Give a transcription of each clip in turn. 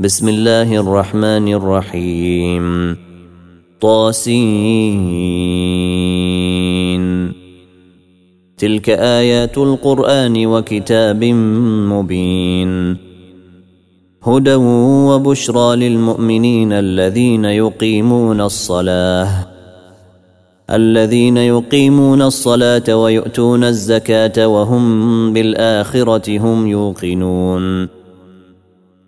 بسم الله الرحمن الرحيم طاسين تلك ايات القران وكتاب مبين هدى وبشرى للمؤمنين الذين يقيمون الصلاه الذين يقيمون الصلاه ويؤتون الزكاه وهم بالاخره هم يوقنون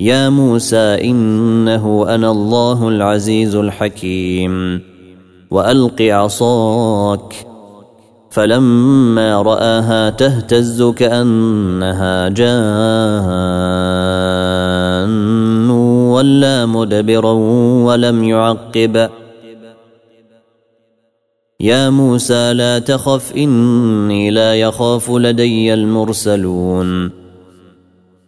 يا موسى إنه أنا الله العزيز الحكيم. وألق عصاك. فلما رآها تهتز كأنها جان. ولا مدبرا ولم يعقب. يا موسى لا تخف إني لا يخاف لدي المرسلون.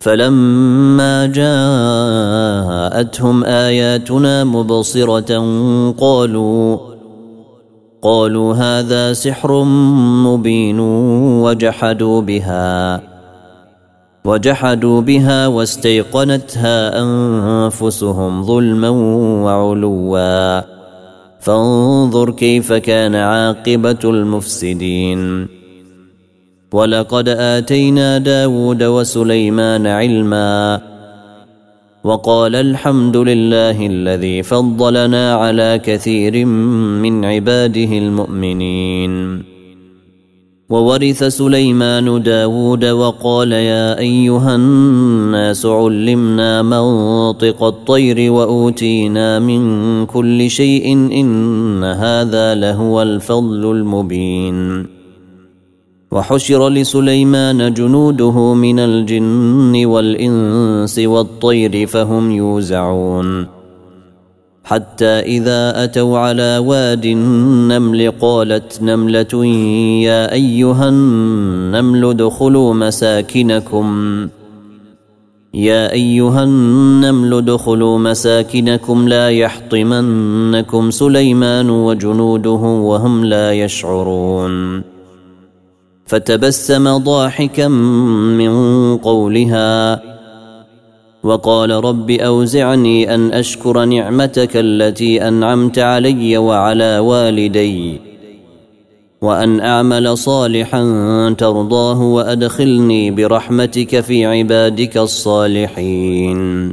فلما جاءتهم آياتنا مبصرة قالوا قالوا هذا سحر مبين وجحدوا بها وجحدوا بها واستيقنتها أنفسهم ظلما وعلوا. فانظر كيف كان عاقبة المفسدين. ولقد آتينا داود وسليمان علما وقال الحمد لله الذي فضلنا على كثير من عباده المؤمنين. وورث سليمان داود وقال يا أيها الناس علمنا منطق الطير وأوتينا من كل شيء إن هذا لهو الفضل المبين. وحشر لسليمان جنوده من الجن والإنس والطير فهم يوزعون. حتى إذا أتوا على واد النمل قالت نملة يا أيها النمل ادخلوا مساكنكم. يا أيها النمل ادخلوا مساكنكم لا يحطمنكم سليمان وجنوده وهم لا يشعرون. فتبسم ضاحكا من قولها وقال رب أوزعني أن أشكر نعمتك التي أنعمت علي وعلى والدي وأن أعمل صالحا ترضاه وأدخلني برحمتك في عبادك الصالحين.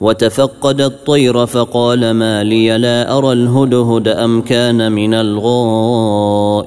وتفقد الطير فقال ما لي لا أرى الهدهد أم كان من الغائبين.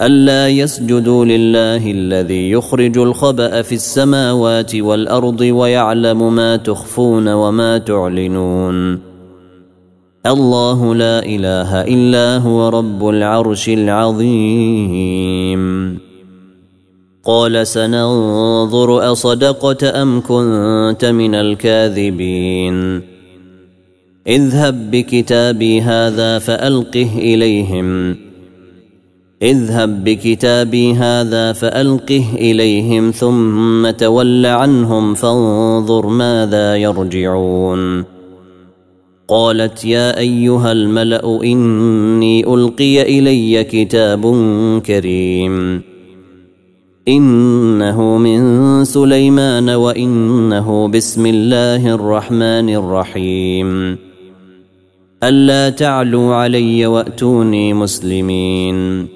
ألا يسجدوا لله الذي يخرج الخبأ في السماوات والأرض ويعلم ما تخفون وما تعلنون. الله لا إله إلا هو رب العرش العظيم. قال سننظر أصدقت أم كنت من الكاذبين. اذهب بكتابي هذا فألقه إليهم. اذهب بكتابي هذا فألقه إليهم ثم تول عنهم فانظر ماذا يرجعون. قالت يا أيها الملأ إني ألقي إلي كتاب كريم. إنه من سليمان وإنه بسم الله الرحمن الرحيم. ألا تعلوا علي وأتوني مسلمين.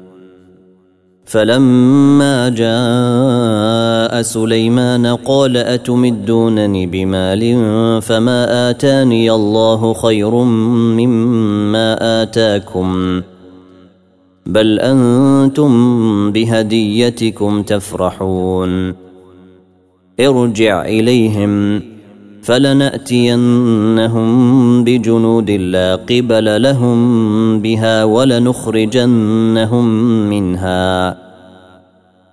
فلما جاء سليمان قال أتمدونني بمال فما آتاني الله خير مما آتاكم بل أنتم بهديتكم تفرحون ارجع إليهم فلنأتينهم بجنود لا قبل لهم بها ولنخرجنهم منها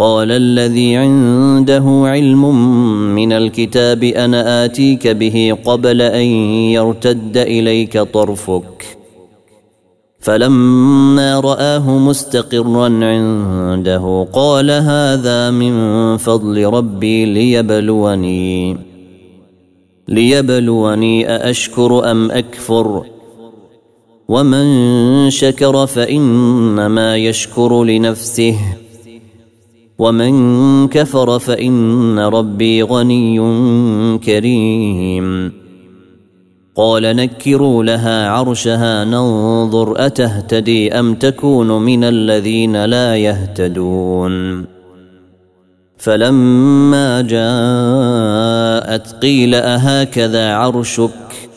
قال الذي عنده علم من الكتاب أنا آتيك به قبل أن يرتد إليك طرفك. فلما رآه مستقرا عنده قال هذا من فضل ربي ليبلوني. ليبلوني أأشكر أم أكفر؟ ومن شكر فإنما يشكر لنفسه. ومن كفر فإن ربي غني كريم. قال نكروا لها عرشها ننظر أتهتدي أم تكون من الذين لا يهتدون. فلما جاءت قيل أهكذا عرشك؟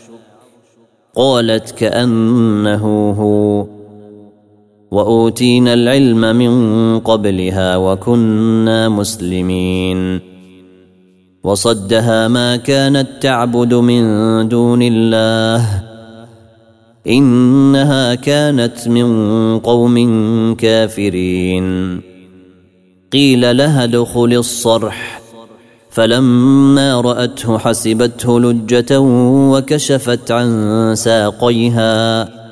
قالت كأنه هو. وأوتينا العلم من قبلها وكنا مسلمين. وصدها ما كانت تعبد من دون الله. إنها كانت من قوم كافرين. قيل لها ادخل الصرح. فلما رأته حسبته لجة وكشفت عن ساقيها.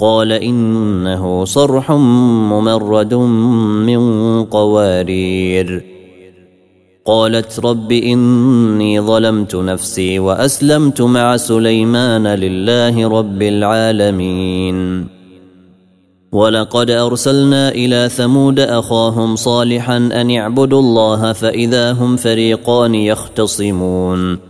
قال إنه صرح ممرد من قوارير. قالت رب إني ظلمت نفسي وأسلمت مع سليمان لله رب العالمين. ولقد أرسلنا إلى ثمود أخاهم صالحا أن اعبدوا الله فإذا هم فريقان يختصمون.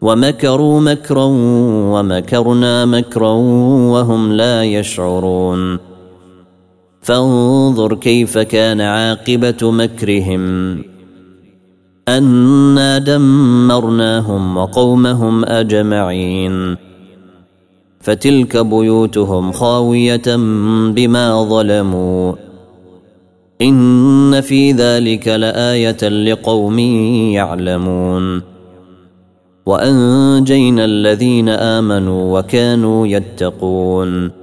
ومكروا مكرا ومكرنا مكرا وهم لا يشعرون. فانظر كيف كان عاقبة مكرهم. أنا دمرناهم وقومهم أجمعين. فتلك بيوتهم خاوية بما ظلموا. إن في ذلك لآية لقوم يعلمون. وأنجينا الذين آمنوا وكانوا يتقون.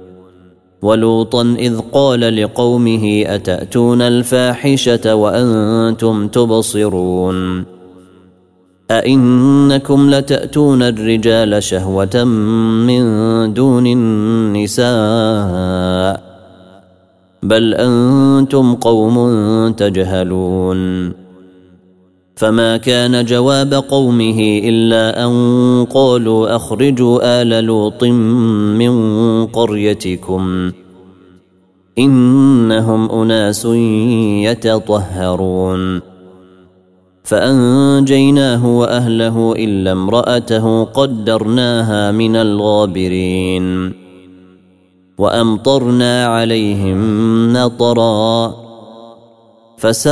ولوطا إذ قال لقومه أتأتون الفاحشة وأنتم تبصرون؟ أئنكم لتأتون الرجال شهوة من دون النساء؟ بل أنتم قوم تجهلون. فما كان جواب قومه إلا أن قالوا أخرجوا آل لوط من قريتكم إنهم أناس يتطهرون. فأنجيناه وأهله إلا امرأته قدرناها من الغابرين. وأمطرنا عليهم نطرا فساء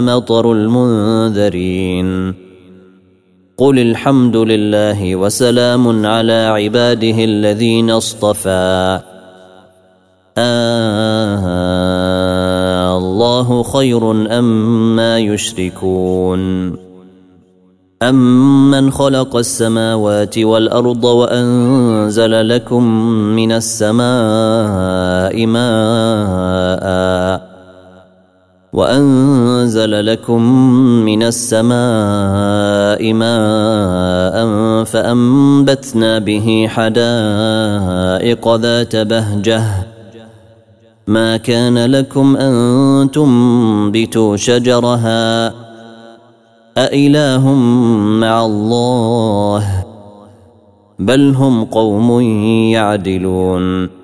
مطر المنذرين. قل الحمد لله وسلام على عباده الذين اصطفى. آه الله خير أم ما يشركون. أمن خلق السماوات والأرض وأنزل لكم من السماء ماء. وأنزل لكم من السماء ماء فأنبتنا به حدائق ذات بهجة. ما كان لكم أن تنبتوا شجرها؟ أإله مع الله؟ بل هم قوم يعدلون.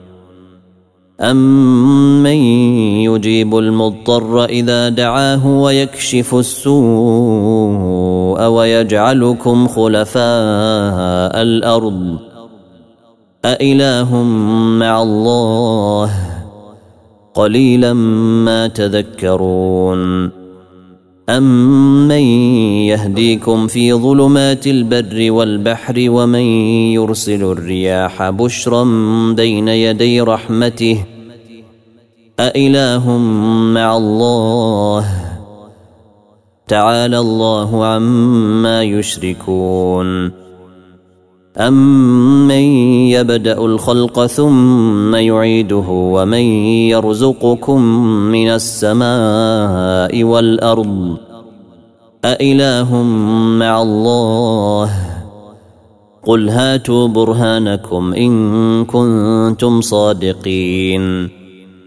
أمن يجيب المضطر إذا دعاه ويكشف السوء ويجعلكم خلفاء الأرض؟ أإله مع الله قليلا ما تذكرون. أمن يهديكم في ظلمات البر والبحر ومن يرسل الرياح بشرا بين يدي رحمته أإله مع الله تعالى الله عما يشركون أمن يبدأ الخلق ثم يعيده ومن يرزقكم من السماء والأرض أإله مع الله قل هاتوا برهانكم إن كنتم صادقين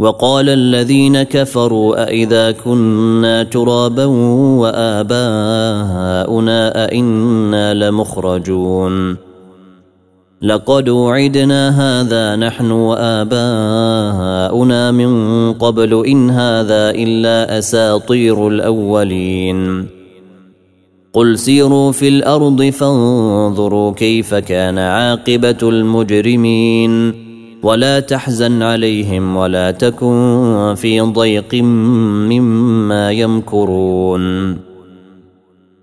وقال الذين كفروا أإذا كنا ترابا وآباؤنا أئنا لمخرجون لقد وعدنا هذا نحن وآباؤنا من قبل إن هذا إلا أساطير الأولين قل سيروا في الأرض فانظروا كيف كان عاقبة المجرمين ولا تحزن عليهم ولا تكن في ضيق مما يمكرون.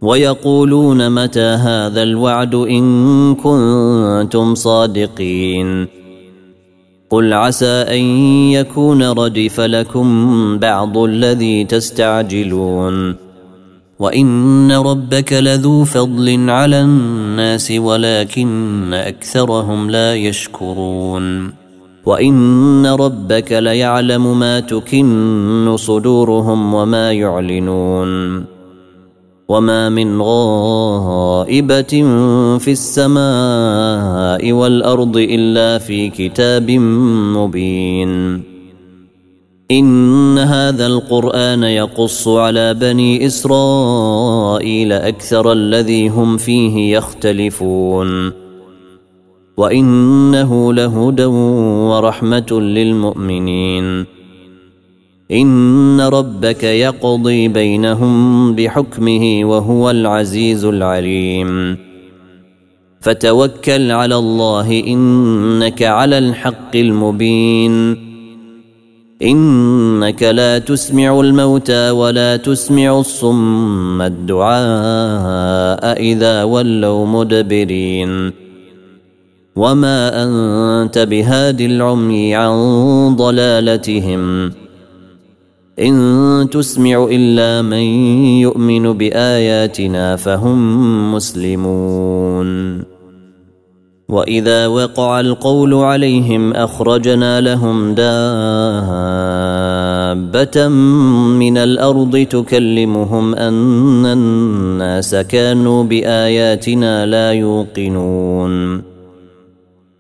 ويقولون متى هذا الوعد إن كنتم صادقين. قل عسى أن يكون ردف لكم بعض الذي تستعجلون. وإن ربك لذو فضل على الناس ولكن أكثرهم لا يشكرون. وان ربك ليعلم ما تكن صدورهم وما يعلنون وما من غائبه في السماء والارض الا في كتاب مبين ان هذا القران يقص على بني اسرائيل أكثر الذي هم فيه يختلفون وانه لهدى ورحمه للمؤمنين. ان ربك يقضي بينهم بحكمه وهو العزيز العليم. فتوكل على الله انك على الحق المبين. انك لا تسمع الموتى ولا تسمع الصم الدعاء اذا ولوا مدبرين. وما انت بهاد العمي عن ضلالتهم ان تسمع الا من يؤمن باياتنا فهم مسلمون واذا وقع القول عليهم اخرجنا لهم دابه من الأرض تكلمهم ان الناس كانوا باياتنا لا يوقنون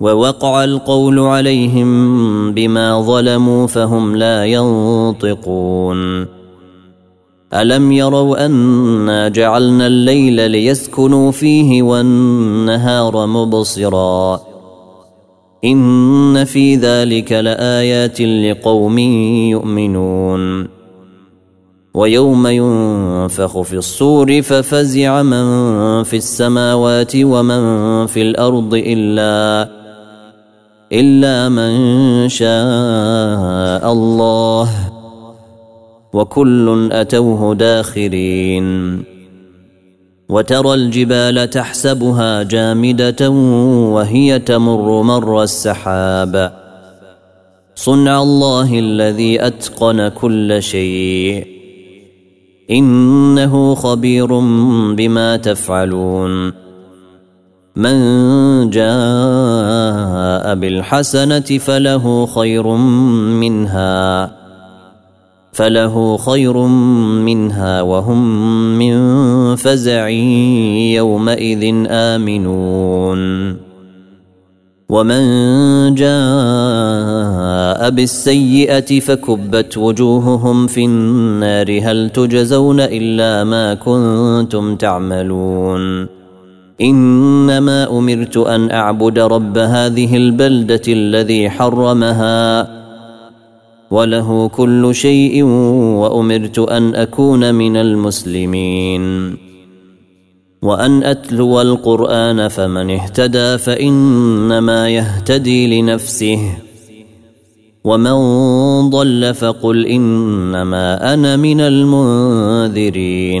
ووقع القول عليهم بما ظلموا فهم لا ينطقون. ألم يروا أنا جعلنا الليل ليسكنوا فيه والنهار مبصرا؟ إن في ذلك لآيات لقوم يؤمنون. ويوم ينفخ في الصور ففزع من في السماوات ومن في الأرض إلا إلا من شاء الله وكل أتوه داخرين وترى الجبال تحسبها جامدة وهي تمر مر السحاب صنع الله الذي أتقن كل شيء إنه خبير بما تفعلون من جاء بالحسنة فله خير منها فله خير منها وهم من فزع يومئذ آمنون. ومن جاء بالسيئة فكبت وجوههم في النار هل تجزون إلا ما كنتم تعملون؟ إنما أمرت أن أعبد رب هذه البلدة الذي حرمها وله كل شيء وأمرت أن أكون من المسلمين. وأن أتلو القرآن فمن اهتدى فإنما يهتدي لنفسه. ومن ضل فقل إنما أنا من المنذرين.